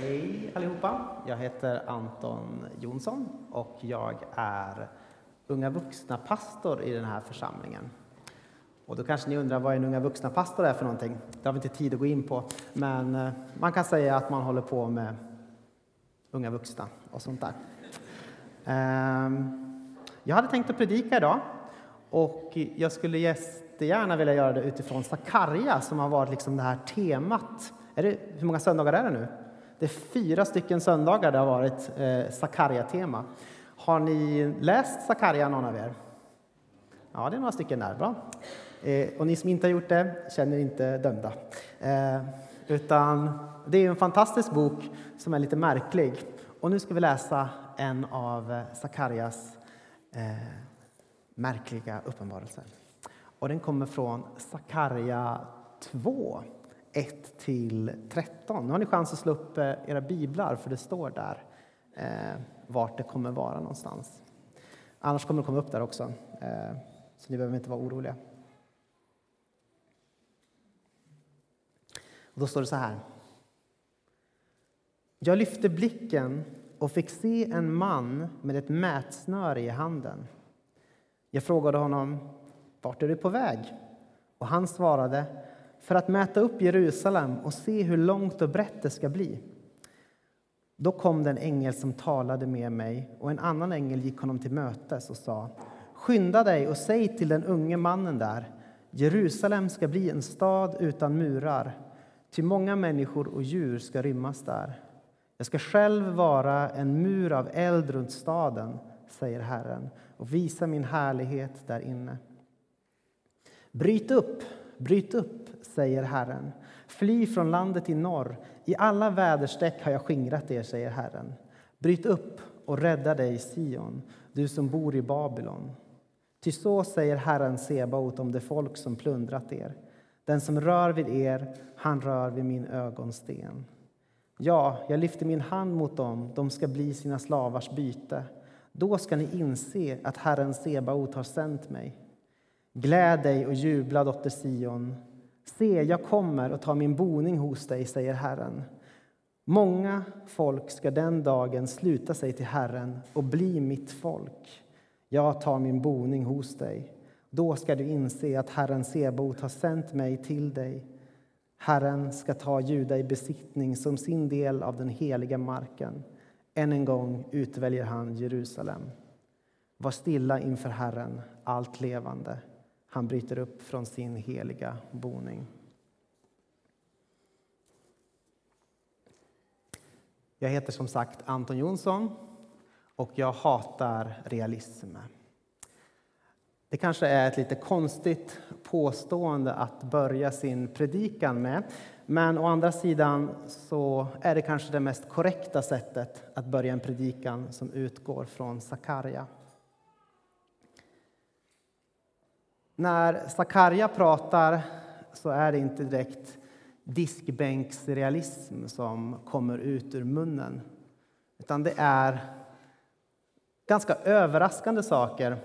Hej allihopa! Jag heter Anton Jonsson och jag är unga vuxna-pastor i den här församlingen. Och då kanske ni undrar vad en unga vuxna-pastor är för någonting. Det har vi inte tid att gå in på, men eh, man kan säga att man håller på med unga vuxna och sånt där. Ehm, jag hade tänkt att predika idag och jag skulle jättegärna vilja göra det utifrån Sakarja som har varit liksom det här temat. Är det, hur många söndagar är det nu? Det är fyra stycken söndagar det har varit eh, Sakarja-tema. Har ni läst Sakarja, någon av er? Ja, det är några stycken där. Bra. Eh, och ni som inte har gjort det känner inte dömda. Eh, utan det är en fantastisk bok som är lite märklig. Och nu ska vi läsa en av eh, Sakarjas eh, märkliga uppenbarelser. Och den kommer från Sakarja 2, 1–13. Nu har ni chans att slå upp eh, era biblar, för det står där eh, vart det kommer vara någonstans. Annars kommer det komma upp där också, eh, så ni behöver inte vara oroliga. Och då står det så här. Jag lyfte blicken och fick se en man med ett mätsnöre i handen. Jag frågade honom, vart är du på väg? Och han svarade, för att mäta upp Jerusalem och se hur långt och brett det ska bli. Då kom den ängel som talade med mig och en annan ängel gick honom till mötes och sa Skynda dig och säg till den unge mannen där Jerusalem ska bli en stad utan murar, ty många människor och djur ska rymmas där. Jag ska själv vara en mur av eld runt staden, säger Herren, och visa min härlighet där inne. Bryt upp, bryt upp, säger Herren. Fly från landet i norr. I alla väderstreck har jag skingrat er, säger Herren. Bryt upp och rädda dig, Sion, du som bor i Babylon. Ty så säger Herren Sebaot om det folk som plundrat er. Den som rör vid er, han rör vid min ögonsten. Ja, jag lyfter min hand mot dem, de ska bli sina slavars byte. Då ska ni inse att Herren Sebaot har sänt mig. Gläd dig och jubla, dotter Sion. Se, jag kommer och tar min boning hos dig, säger Herren. Många folk ska den dagen sluta sig till Herren och bli mitt folk. Jag tar min boning hos dig. Då ska du inse att Herren Sebot har sänt mig till dig. Herren ska ta Juda i besittning som sin del av den heliga marken. Än en gång utväljer han Jerusalem. Var stilla inför Herren, allt levande. Han bryter upp från sin heliga boning. Jag heter som sagt Anton Jonsson och jag hatar realism. Det kanske är ett lite konstigt påstående att börja sin predikan med. Men å andra sidan så är det kanske det mest korrekta sättet att börja en predikan som utgår från Sakarja. När Sakarja pratar så är det inte direkt diskbänksrealism som kommer ut ur munnen. Utan det är ganska överraskande saker.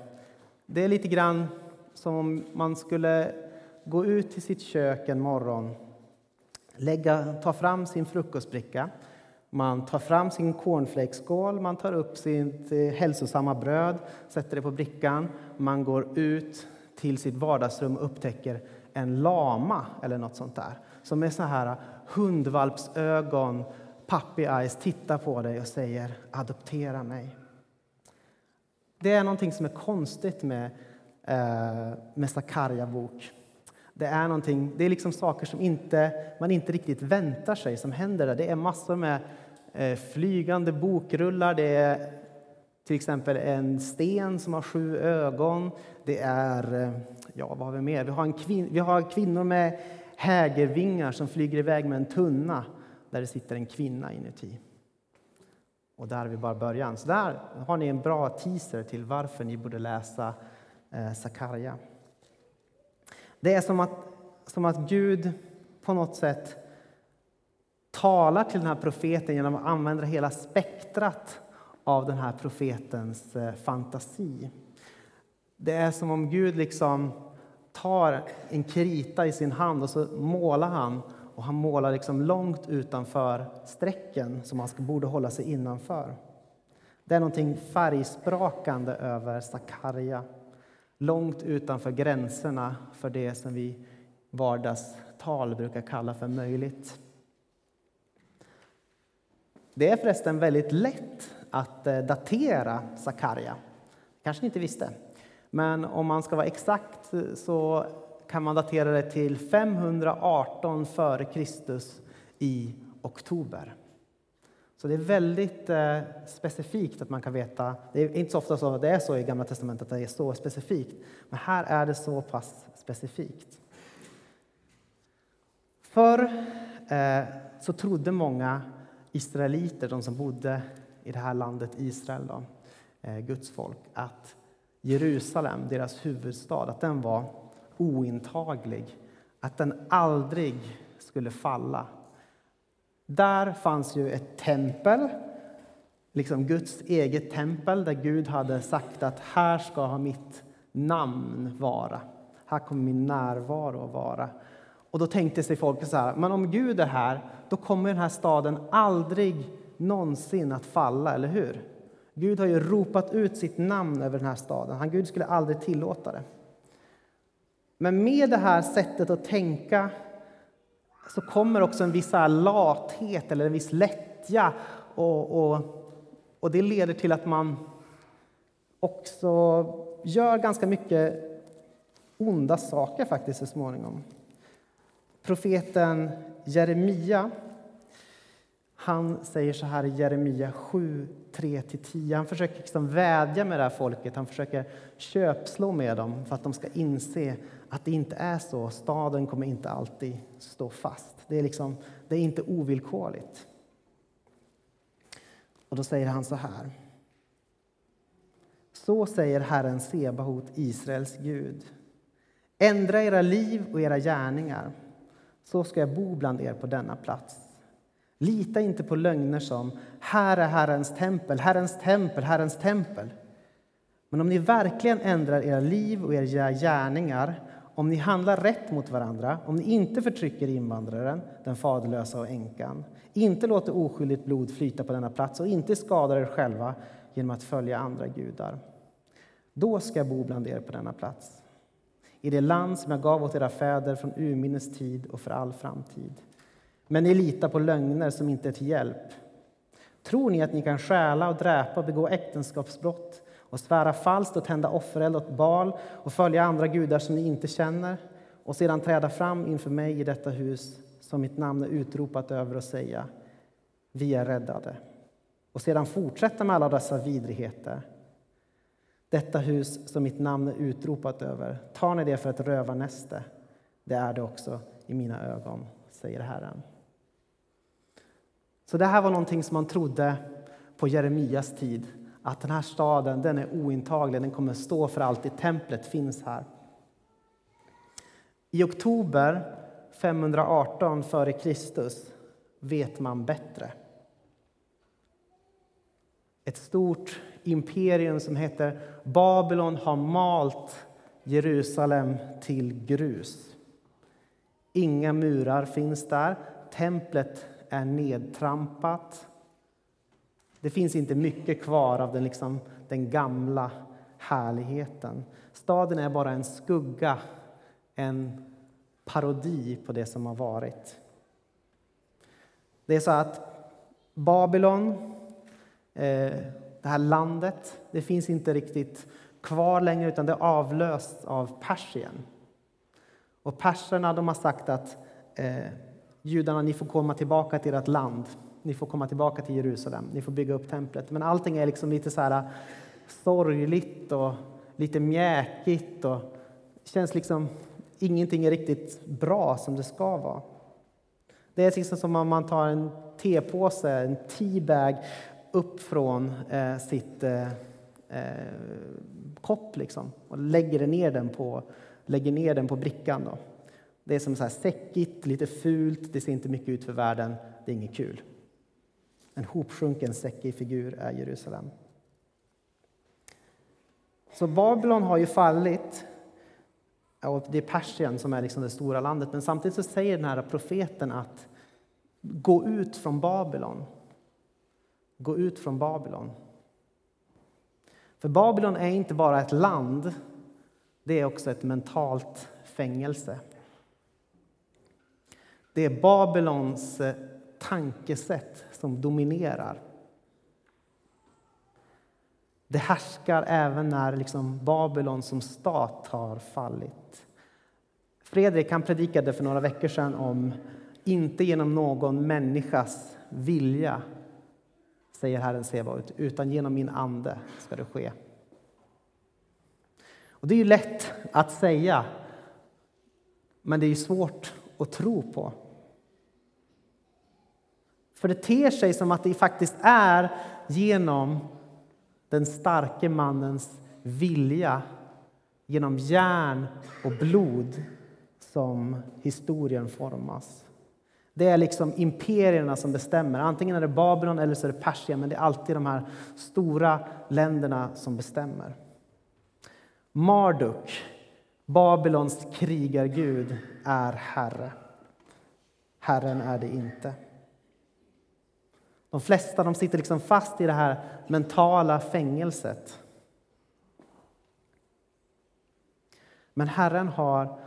Det är lite grann som om man skulle gå ut till sitt kök en morgon, lägga, ta fram sin frukostbricka, man tar fram sin cornflakeskål, man tar upp sitt eh, hälsosamma bröd, sätter det på brickan, man går ut till sitt vardagsrum och upptäcker en lama eller något sånt där som med så här hundvalpsögon, puppy eyes, tittar på dig och säger adoptera mig. Det är någonting som är konstigt med, eh, med Sakarja bok. Det är, någonting, det är liksom saker som inte, man inte riktigt väntar sig som händer där. Det är massor med eh, flygande bokrullar, det är till exempel en sten som har sju ögon. Det är, eh, ja vad har vi mer? Vi har, en kvin vi har kvinnor med hägervingar som flyger iväg med en tunna där det sitter en kvinna inuti. Och där har vi bara början. Så där har ni en bra teaser till varför ni borde läsa eh, Sakarja. Det är som att, som att Gud på något sätt talar till den här profeten genom att använda hela spektrat av den här profetens eh, fantasi. Det är som om Gud liksom tar en krita i sin hand och så målar han och han målar liksom långt utanför strecken som han borde hålla sig innanför. Det är någonting färgsprakande över Sakarja, långt utanför gränserna för det som vi vardagstal brukar kalla för möjligt. Det är förresten väldigt lätt att eh, datera Sakarja. kanske ni inte visste. Men om man ska vara exakt eh, så kan man datera det till 518 f.Kr. i oktober. Så det är väldigt eh, specifikt att man kan veta. Det är inte så ofta så det är så i Gamla testamentet att det är så specifikt, men här är det så pass specifikt. Förr så trodde många israeliter, de som bodde i det här landet Israel, då, eh, Guds folk, att Jerusalem, deras huvudstad, att den var ointaglig, att den aldrig skulle falla. Där fanns ju ett tempel, liksom Guds eget tempel där Gud hade sagt att här ska mitt namn vara. Här kommer min närvaro att vara. Och då tänkte sig folk så här, men om Gud är här, då kommer den här staden aldrig någonsin att falla, eller hur? Gud har ju ropat ut sitt namn över den här staden. Han, Gud skulle aldrig tillåta det. Men med det här sättet att tänka så kommer också en viss lathet eller en viss lättja. Och, och, och det leder till att man också gör ganska mycket onda saker faktiskt så småningom. Profeten Jeremia han säger så här i Jeremia 7, 3-10. Han försöker liksom vädja med det här folket, han försöker köpslå med dem för att de ska inse att det inte är så. Staden kommer inte alltid stå fast. Det är, liksom, det är inte ovillkorligt. Och då säger han så här. Så säger Herren Sebahot, Israels Gud. Ändra era liv och era gärningar, så ska jag bo bland er på denna plats. Lita inte på lögner som här är Herrens tempel, Herrens tempel, Herrens tempel. Men om ni verkligen ändrar era liv och era gärningar om ni handlar rätt mot varandra, om ni inte förtrycker invandraren, den faderlösa och änkan, inte låter oskyldigt blod flyta på denna plats och inte skadar er själva genom att följa andra gudar. Då ska jag bo bland er på denna plats, i det land som jag gav åt era fäder från urminnes tid och för all framtid. Men ni litar på lögner som inte är till hjälp. Tror ni att ni kan stjäla och dräpa och begå äktenskapsbrott och svära falskt och tända offereld åt Bal och följa andra gudar som ni inte känner och sedan träda fram inför mig i detta hus som mitt namn är utropat över och säga vi är räddade och sedan fortsätta med alla dessa vidrigheter. Detta hus som mitt namn är utropat över, tar ni det för ett rövarnäste? Det är det också i mina ögon, säger Herren. Så det här var någonting som man trodde på Jeremias tid att den här staden den är ointaglig, den kommer stå för alltid. Templet finns här. I oktober 518 f.Kr. vet man bättre. Ett stort imperium som heter Babylon har malt Jerusalem till grus. Inga murar finns där. Templet är nedtrampat. Det finns inte mycket kvar av den, liksom, den gamla härligheten. Staden är bara en skugga, en parodi på det som har varit. Det är så att Babylon, eh, det här landet, det finns inte riktigt kvar längre utan det är avlöst av Persien. Och perserna de har sagt att eh, judarna, ni får komma tillbaka till ert land ni får komma tillbaka till Jerusalem, ni får bygga upp templet. Men allting är liksom lite så här äh, sorgligt och lite mjäkigt och känns liksom ingenting är riktigt bra som det ska vara. Det är liksom som om man tar en tepåse, en teabag, upp från eh, sitt eh, eh, kopp liksom, och lägger ner den på, lägger ner den på brickan. Då. Det är som så här säckigt, lite fult, det ser inte mycket ut för världen, det är inget kul. En hopsjunken säckig figur är Jerusalem. Så Babylon har ju fallit. Och det är Persien som är liksom det stora landet. Men samtidigt så säger den här profeten att gå ut från Babylon. Gå ut från Babylon. För Babylon är inte bara ett land, det är också ett mentalt fängelse. Det är Babylons eh, tankesätt som dominerar. Det härskar även när liksom Babylon som stat har fallit. Fredrik han predikade för några veckor sedan om inte genom någon människas vilja, säger Herren Sebaot, utan genom min ande ska det ske. Och det är ju lätt att säga, men det är svårt och tro på. För det ter sig som att det faktiskt är genom den starke mannens vilja, genom järn och blod som historien formas. Det är liksom imperierna som bestämmer. Antingen är det Babylon eller så är det Persien, men det är alltid de här stora länderna som bestämmer. Marduk, Babylons krigargud, är herre. Herren är det inte. De flesta de sitter liksom fast i det här mentala fängelset. Men Herren har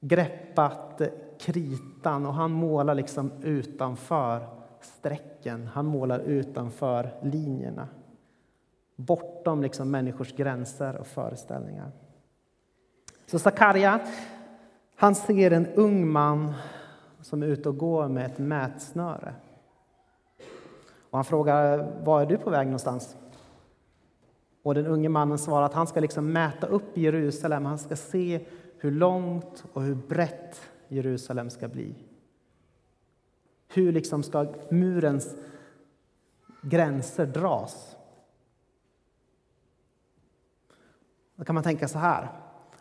greppat kritan och han målar liksom utanför strecken. Han målar utanför linjerna. Bortom liksom människors gränser och föreställningar. Så Sakarja, han ser en ung man som är ute och går med ett mätsnöre. Och han frågar var är du på väg någonstans. Och den unge mannen svarar att han ska liksom mäta upp Jerusalem. Han ska se hur långt och hur brett Jerusalem ska bli. Hur liksom ska murens gränser dras? Då kan man tänka så här,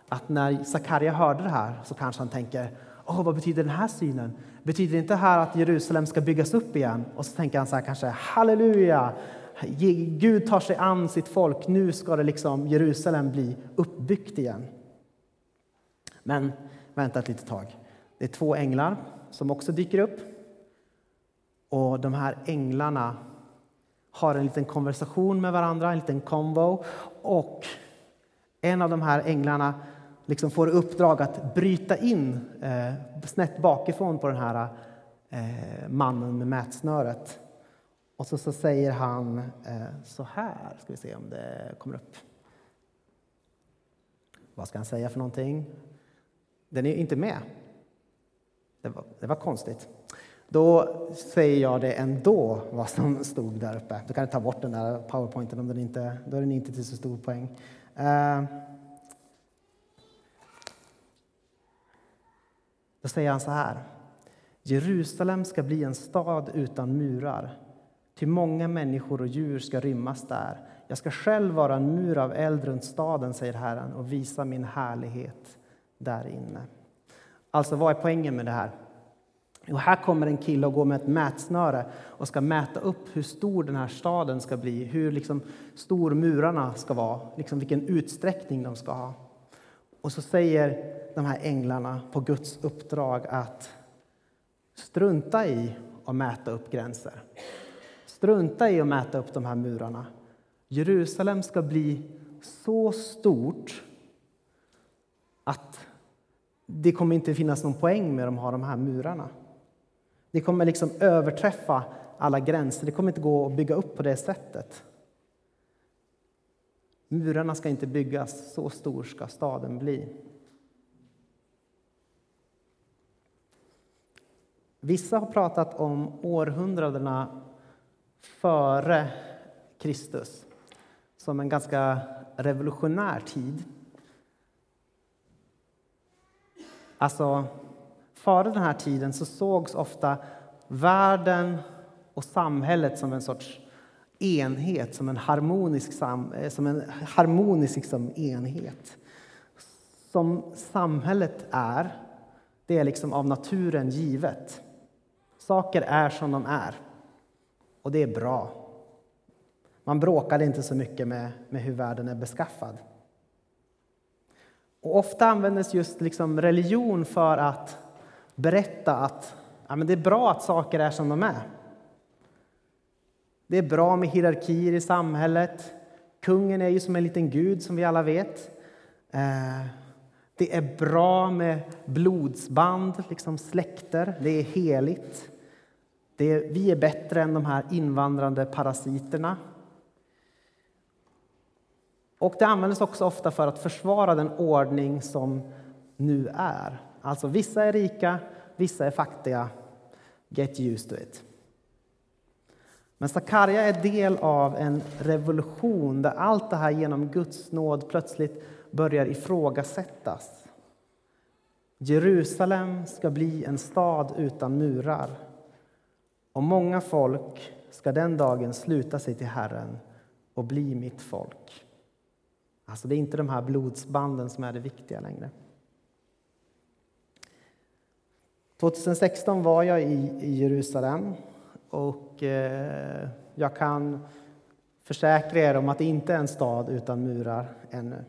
att när Sakarja hörde det här så kanske han tänker oh, vad betyder den här synen? Betyder inte det här att Jerusalem ska byggas upp igen? Och så tänker han så här kanske, halleluja! Gud tar sig an sitt folk, nu ska det liksom Jerusalem bli uppbyggt igen. Men vänta ett litet tag. Det är två änglar som också dyker upp. Och de här änglarna har en liten konversation med varandra, en liten konvo. Och en av de här änglarna liksom får uppdrag att bryta in eh, snett bakifrån på den här eh, mannen med mätsnöret. Och så, så säger han eh, så här, ska vi se om det kommer upp. Vad ska han säga för någonting? Den är inte med. Det var, det var konstigt. Då säger jag det ändå, vad som stod där uppe. Du kan ta bort den där powerpointen om den inte, då är den inte till så stor poäng. Eh, Då säger han så här. Jerusalem ska bli en stad utan murar. Till många människor och djur ska rymmas där. Jag ska själv vara en mur av eld runt staden, säger Herren, och visa min härlighet där inne. Alltså, vad är poängen med det här? Jo, här kommer en kille och går med ett mätsnöre och ska mäta upp hur stor den här staden ska bli, hur liksom stor murarna ska vara, liksom vilken utsträckning de ska ha. Och så säger de här änglarna på Guds uppdrag att strunta i att mäta upp gränser. Strunta i att mäta upp de här murarna. Jerusalem ska bli så stort att det kommer inte finnas någon poäng med att ha de här murarna. Det kommer liksom överträffa alla gränser. Det kommer inte gå att bygga upp på det sättet. Murarna ska inte byggas, så stor ska staden bli. Vissa har pratat om århundradena före Kristus som en ganska revolutionär tid. Alltså, före den här tiden så sågs ofta världen och samhället som en sorts enhet, som en harmonisk, eh, som en harmonisk liksom, enhet. Som samhället är, det är liksom av naturen givet. Saker är som de är, och det är bra. Man bråkade inte så mycket med, med hur världen är beskaffad. Och ofta användes just liksom religion för att berätta att ja, men det är bra att saker är som de är. Det är bra med hierarkier i samhället. Kungen är ju som en liten gud, som vi alla vet. Eh, det är bra med blodsband, liksom släkter. Det är heligt. Det är, vi är bättre än de här invandrande parasiterna. Och det används också ofta för att försvara den ordning som nu är. Alltså vissa är rika, vissa är fattiga. Get used to it. Men Sakarja är del av en revolution där allt det här genom Guds nåd plötsligt börjar ifrågasättas. Jerusalem ska bli en stad utan murar och många folk ska den dagen sluta sig till Herren och bli mitt folk. Alltså det är inte de här blodsbanden som är det viktiga längre. 2016 var jag i, Jerusalem och eh, jag kan försäkra er om att det inte är en stad utan murar ännu.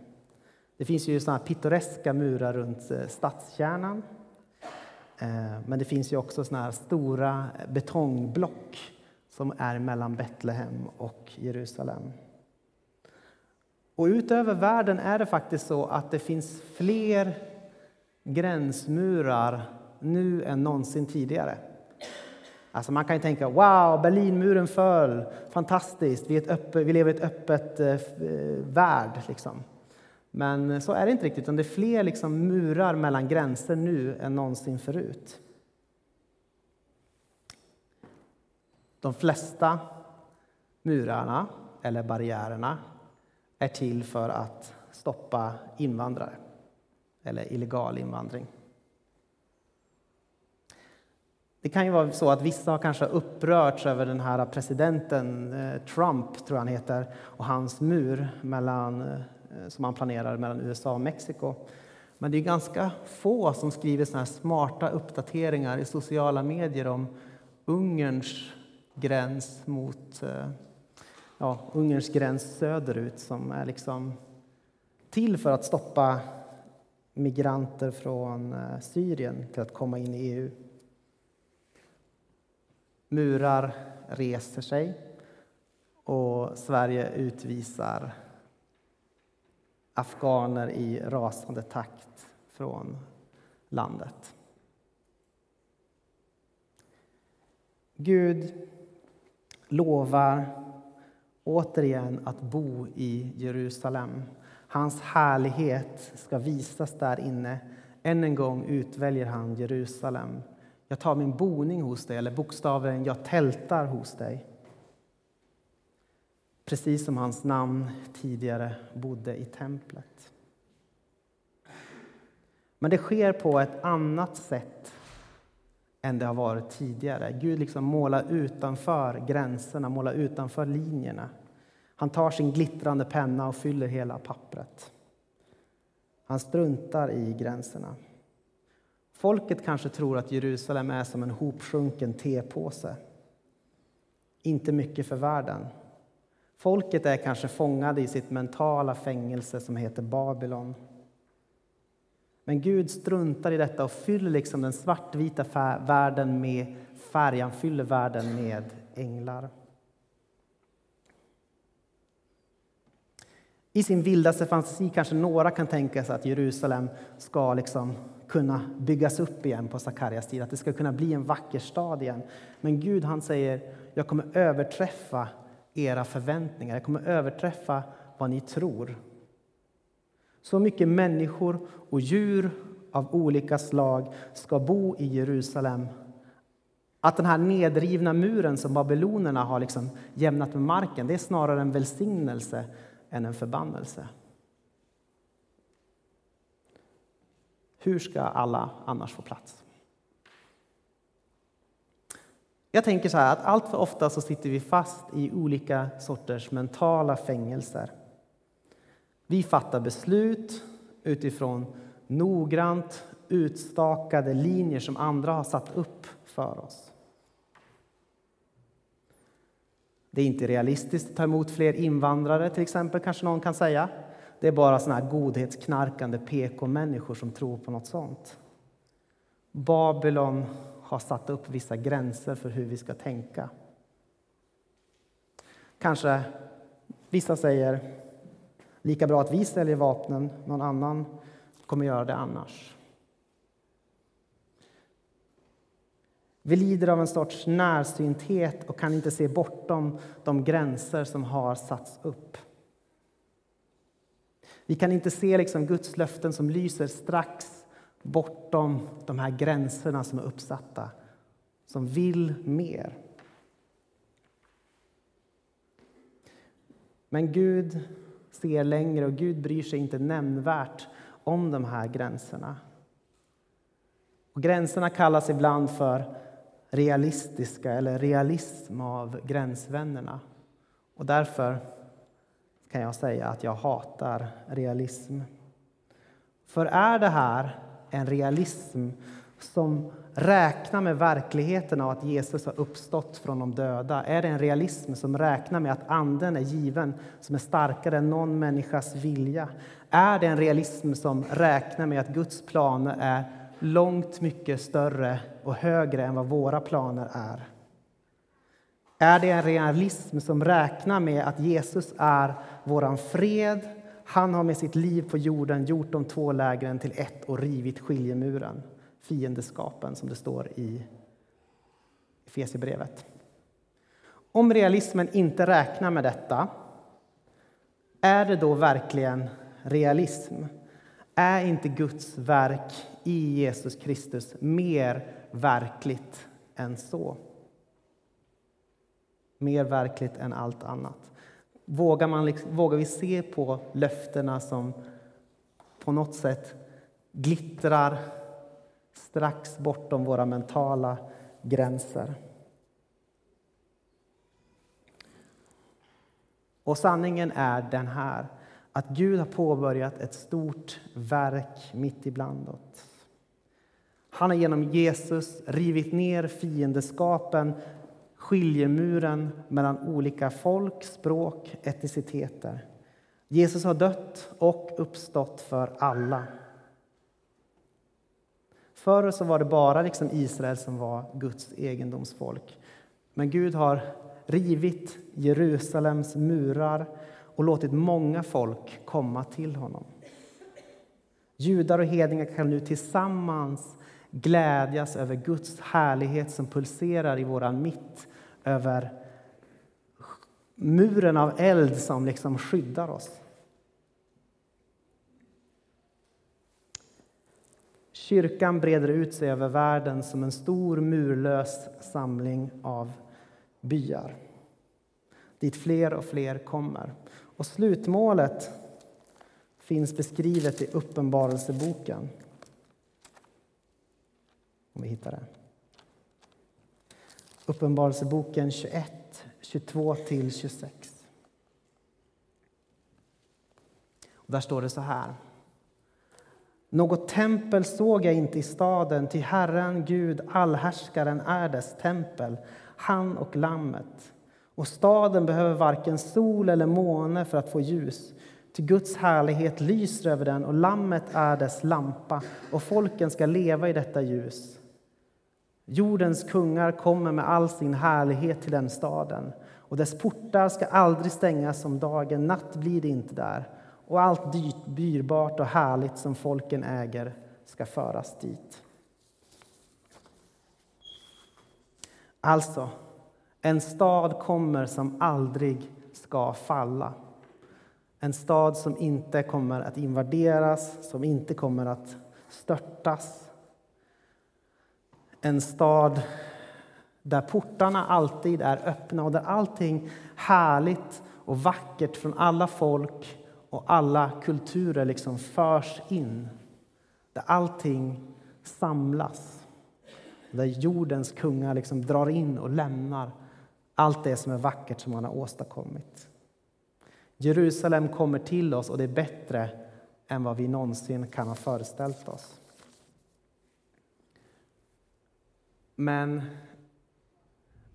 Det finns ju såna pittoreska murar runt eh, stadskärnan. Eh, men det finns ju också såna här stora betongblock som är mellan Betlehem och Jerusalem. Och utöver världen är det faktiskt så att det finns fler gränsmurar nu än någonsin tidigare. Alltså man kan ju tänka wow, Berlinmuren föll, fantastiskt, vi, är öppet, vi lever i ett öppet eh, eh värld. Liksom. Men eh, så är det inte riktigt, utan det är fler liksom murar mellan gränser nu än någonsin förut. De flesta murarna, eller barriärerna, är till för att stoppa invandrare eller illegal invandring. Det kan ju vara så att vissa har kanske upprörts över den här presidenten eh, Trump, tror jag han heter, och hans mur mellan, eh, som han planerar mellan USA och Mexiko. Men det är ganska få som skriver såna smarta uppdateringar i sociala medier om Ungerns gräns mot eh, ja, Ungerns gräns söderut som är liksom till för att stoppa migranter från Syrien till att komma in i EU. Murar reser sig och Sverige utvisar afghaner i rasande takt från landet. Gud lovar återigen att bo i Jerusalem. Hans härlighet ska visas där inne. Än en gång utväljer han Jerusalem jag tar min boning hos dig, eller bokstavligen jag tältar hos dig. Precis som hans namn tidigare bodde i templet. Men det sker på ett annat sätt än det har varit tidigare. Gud liksom målar utanför gränserna, målar utanför linjerna. Han tar sin glittrande penna och fyller hela pappret. Han struntar i gränserna. Folket kanske tror att Jerusalem är som en hopsjunken tepåse. Inte mycket för världen. Folket är kanske fångade i sitt mentala fängelse som heter Babylon. Men Gud struntar i detta och fyller liksom den svartvita världen med färg. Han fyller världen med änglar. I sin vildaste fantasi kanske några kan tänka sig att Jerusalem ska liksom kunna byggas upp igen på Sakarias tid, att det ska kunna bli en vacker stad igen. Men Gud han säger, jag kommer överträffa era förväntningar, jag kommer överträffa vad ni tror. Så mycket människor och djur av olika slag ska bo i Jerusalem att den här nedrivna muren som babylonerna har liksom jämnat med marken, det är snarare en välsignelse än en förbannelse. Hur ska alla annars få plats? Jag tänker så här att allt för ofta så sitter vi fast i olika sorters mentala fängelser. Vi fattar beslut utifrån noggrant utstakade linjer som andra har satt upp för oss. Det är inte realistiskt att ta emot fler invandrare, till exempel, kanske någon kan säga det är bara såna här godhetsknarkande PK-människor som tror på något sånt. Babylon har satt upp vissa gränser för hur vi ska tänka. Kanske vissa säger lika bra att vi säljer vapnen, någon annan kommer göra det annars. Vi lider av en sorts närsynthet och kan inte se bortom de gränser som har satts upp. Vi kan inte se liksom Guds löften som lyser strax bortom de här gränserna som är uppsatta, som vill mer. Men Gud ser längre och Gud bryr sig inte nämnvärt om de här gränserna. Och gränserna kallas ibland för realistiska eller realism av gränsvännerna. Och därför kan jag säga att jag hatar realism. För är det här en realism som räknar med verkligheten av att Jesus har uppstått från de döda? Är det en realism som räknar med att Anden är given, som är starkare än någon människas vilja? Är det en realism som räknar med att Guds planer är långt mycket större och högre än vad våra planer är? Är det en realism som räknar med att Jesus är vår fred? Han har med sitt liv på jorden gjort de två lägren till ett och rivit skiljemuren, fiendeskapen, som det står i Efesierbrevet. Om realismen inte räknar med detta, är det då verkligen realism? Är inte Guds verk i Jesus Kristus mer verkligt än så? Mer verkligt än allt annat. Vågar, man, liksom, vågar vi se på löftena som på något sätt glittrar strax bortom våra mentala gränser? Och sanningen är den här, att Gud har påbörjat ett stort verk mitt ibland oss. Han har genom Jesus rivit ner fiendeskapen skiljemuren mellan olika folk, språk, etniciteter. Jesus har dött och uppstått för alla. Förr så var det bara liksom Israel som var Guds egendomsfolk. Men Gud har rivit Jerusalems murar och låtit många folk komma till honom. Judar och hedningar kan nu tillsammans glädjas över Guds härlighet som pulserar i våran mitt över muren av eld som liksom skyddar oss. Kyrkan breder ut sig över världen som en stor murlös samling av byar dit fler och fler kommer. Och slutmålet finns beskrivet i Uppenbarelseboken. Om vi hittar det. Uppenbarelseboken 21, 22-26. Där står det så här. Något tempel såg jag inte i staden, ty Herren, Gud, allhärskaren, är dess tempel, han och Lammet. Och staden behöver varken sol eller måne för att få ljus, ty Guds härlighet lyser över den och Lammet är dess lampa, och folken ska leva i detta ljus. Jordens kungar kommer med all sin härlighet till den staden och dess portar ska aldrig stängas om dagen, natt blir det inte där och allt dyrt, dyrbart och härligt som folken äger ska föras dit. Alltså, en stad kommer som aldrig ska falla. En stad som inte kommer att invaderas, som inte kommer att störtas en stad där portarna alltid är öppna och där allting härligt och vackert från alla folk och alla kulturer liksom förs in. Där allting samlas. Där jordens kungar liksom drar in och lämnar allt det som är vackert som man har åstadkommit. Jerusalem kommer till oss och det är bättre än vad vi någonsin kan ha föreställt oss. Men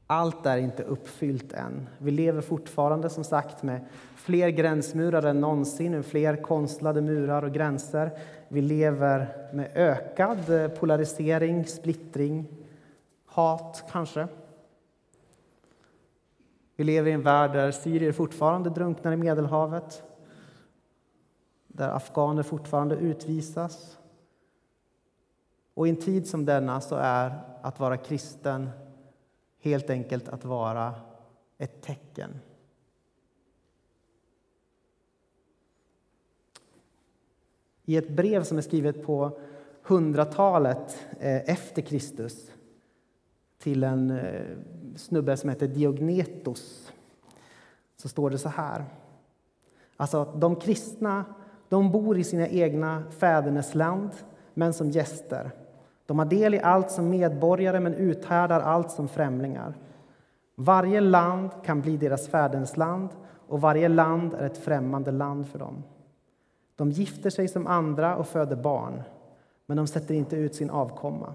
Allt är inte uppfyllt än. Vi lever fortfarande som sagt med fler gränsmurar än någonsin, fler konstlade murar och gränser. Vi lever med ökad eh, polarisering, splittring, hat kanske. Vi lever i en värld där syrier fortfarande drunknar i Medelhavet, där afghaner fortfarande utvisas. Och i en tid som denna så är att vara kristen helt enkelt att vara ett tecken. I ett brev som är skrivet på hundratalet eh, efter Kristus till en eh, snubbe som heter Diognetos så står det så här. Alltså att de kristna de bor i sina egna fädernesland, men som gäster. De har del i allt som medborgare, men uthärdar allt som främlingar. Varje land kan bli deras fädernesland och varje land är ett främmande land för dem. De gifter sig som andra och föder barn, men de sätter inte ut sin avkomma.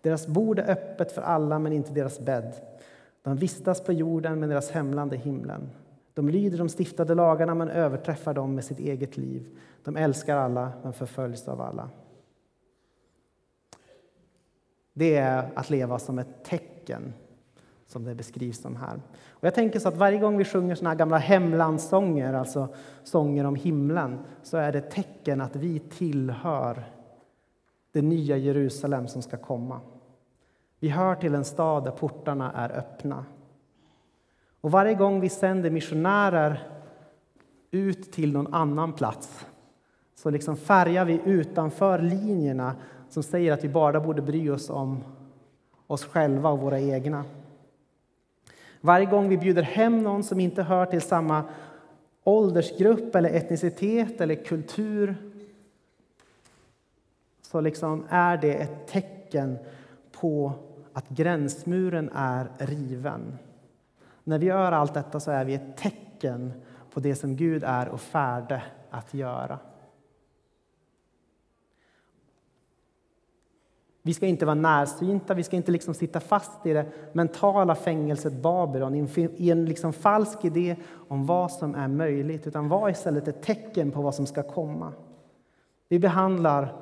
Deras bord är öppet för alla, men inte deras bädd. De vistas på jorden, men deras hemland är himlen. De lyder de stiftade lagarna, men överträffar dem med sitt eget liv. De älskar alla, men förföljs av alla. Det är att leva som ett tecken, som det beskrivs som här. Och jag tänker så att varje gång vi sjunger såna gamla hemlandssånger, alltså sånger om himlen, så är det ett tecken att vi tillhör det nya Jerusalem som ska komma. Vi hör till en stad där portarna är öppna. Och varje gång vi sänder missionärer ut till någon annan plats så liksom färgar vi utanför linjerna som säger att vi bara borde bry oss om oss själva och våra egna. Varje gång vi bjuder hem någon som inte hör till samma åldersgrupp eller etnicitet eller kultur så liksom är det ett tecken på att gränsmuren är riven. När vi gör allt detta så är vi ett tecken på det som Gud är och färde att göra. Vi ska inte vara närsynta, vi ska inte liksom sitta fast i det mentala fängelset Babylon i en liksom falsk idé om vad som är möjligt, utan var istället ett tecken på vad som ska komma. Vi behandlar,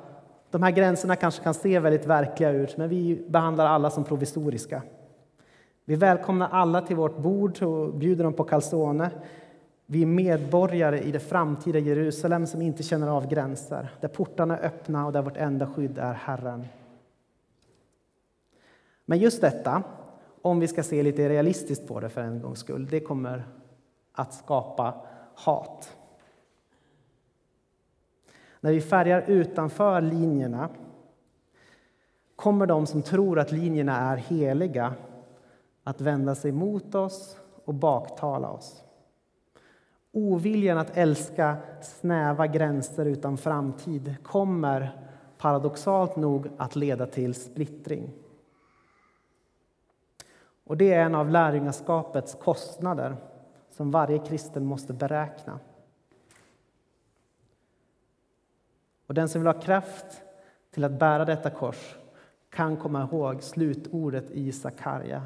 de här gränserna kanske kan se väldigt verkliga ut, men vi behandlar alla som provisoriska. Vi välkomnar alla till vårt bord och bjuder dem på calzone. Vi är medborgare i det framtida Jerusalem som inte känner av gränser, där portarna är öppna och där vårt enda skydd är Herren. Men just detta, om vi ska se lite realistiskt på det för en gångs skull, det kommer att skapa hat. När vi färgar utanför linjerna kommer de som tror att linjerna är heliga att vända sig mot oss och baktala oss. Oviljan att älska snäva gränser utan framtid kommer paradoxalt nog att leda till splittring. Och det är en av lärjungaskapets kostnader som varje kristen måste beräkna. Och den som vill ha kraft till att bära detta kors kan komma ihåg slutordet i Sakarja.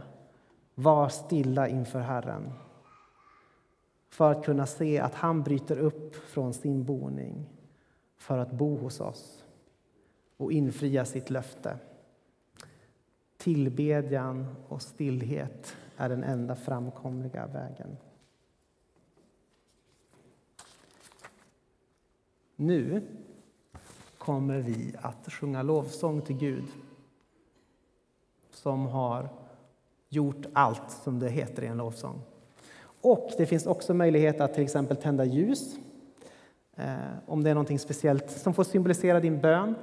Var stilla inför Herren för att kunna se att han bryter upp från sin boning för att bo hos oss och infria sitt löfte. Tillbedjan och stillhet är den enda framkomliga vägen. Nu kommer vi att sjunga lovsång till Gud som har gjort allt som det heter i en lovsång. Och det finns också möjlighet att till exempel tända ljus eh, om det är något speciellt som får symbolisera din bön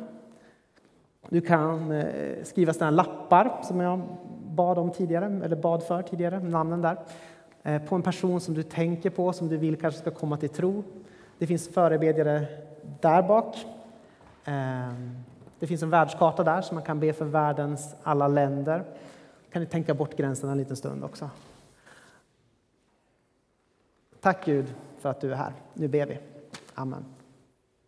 du kan eh, skriva sådana lappar som jag bad om tidigare, eller bad för tidigare, namnen där, eh, på en person som du tänker på, som du vill kanske ska komma till tro. Det finns förebedjare där bak. Ehm, det finns en världskarta där som man kan be för världens alla länder. Kan ni tänka bort gränserna en liten stund också. Tack Gud för att du är här. Nu ber vi. Amen.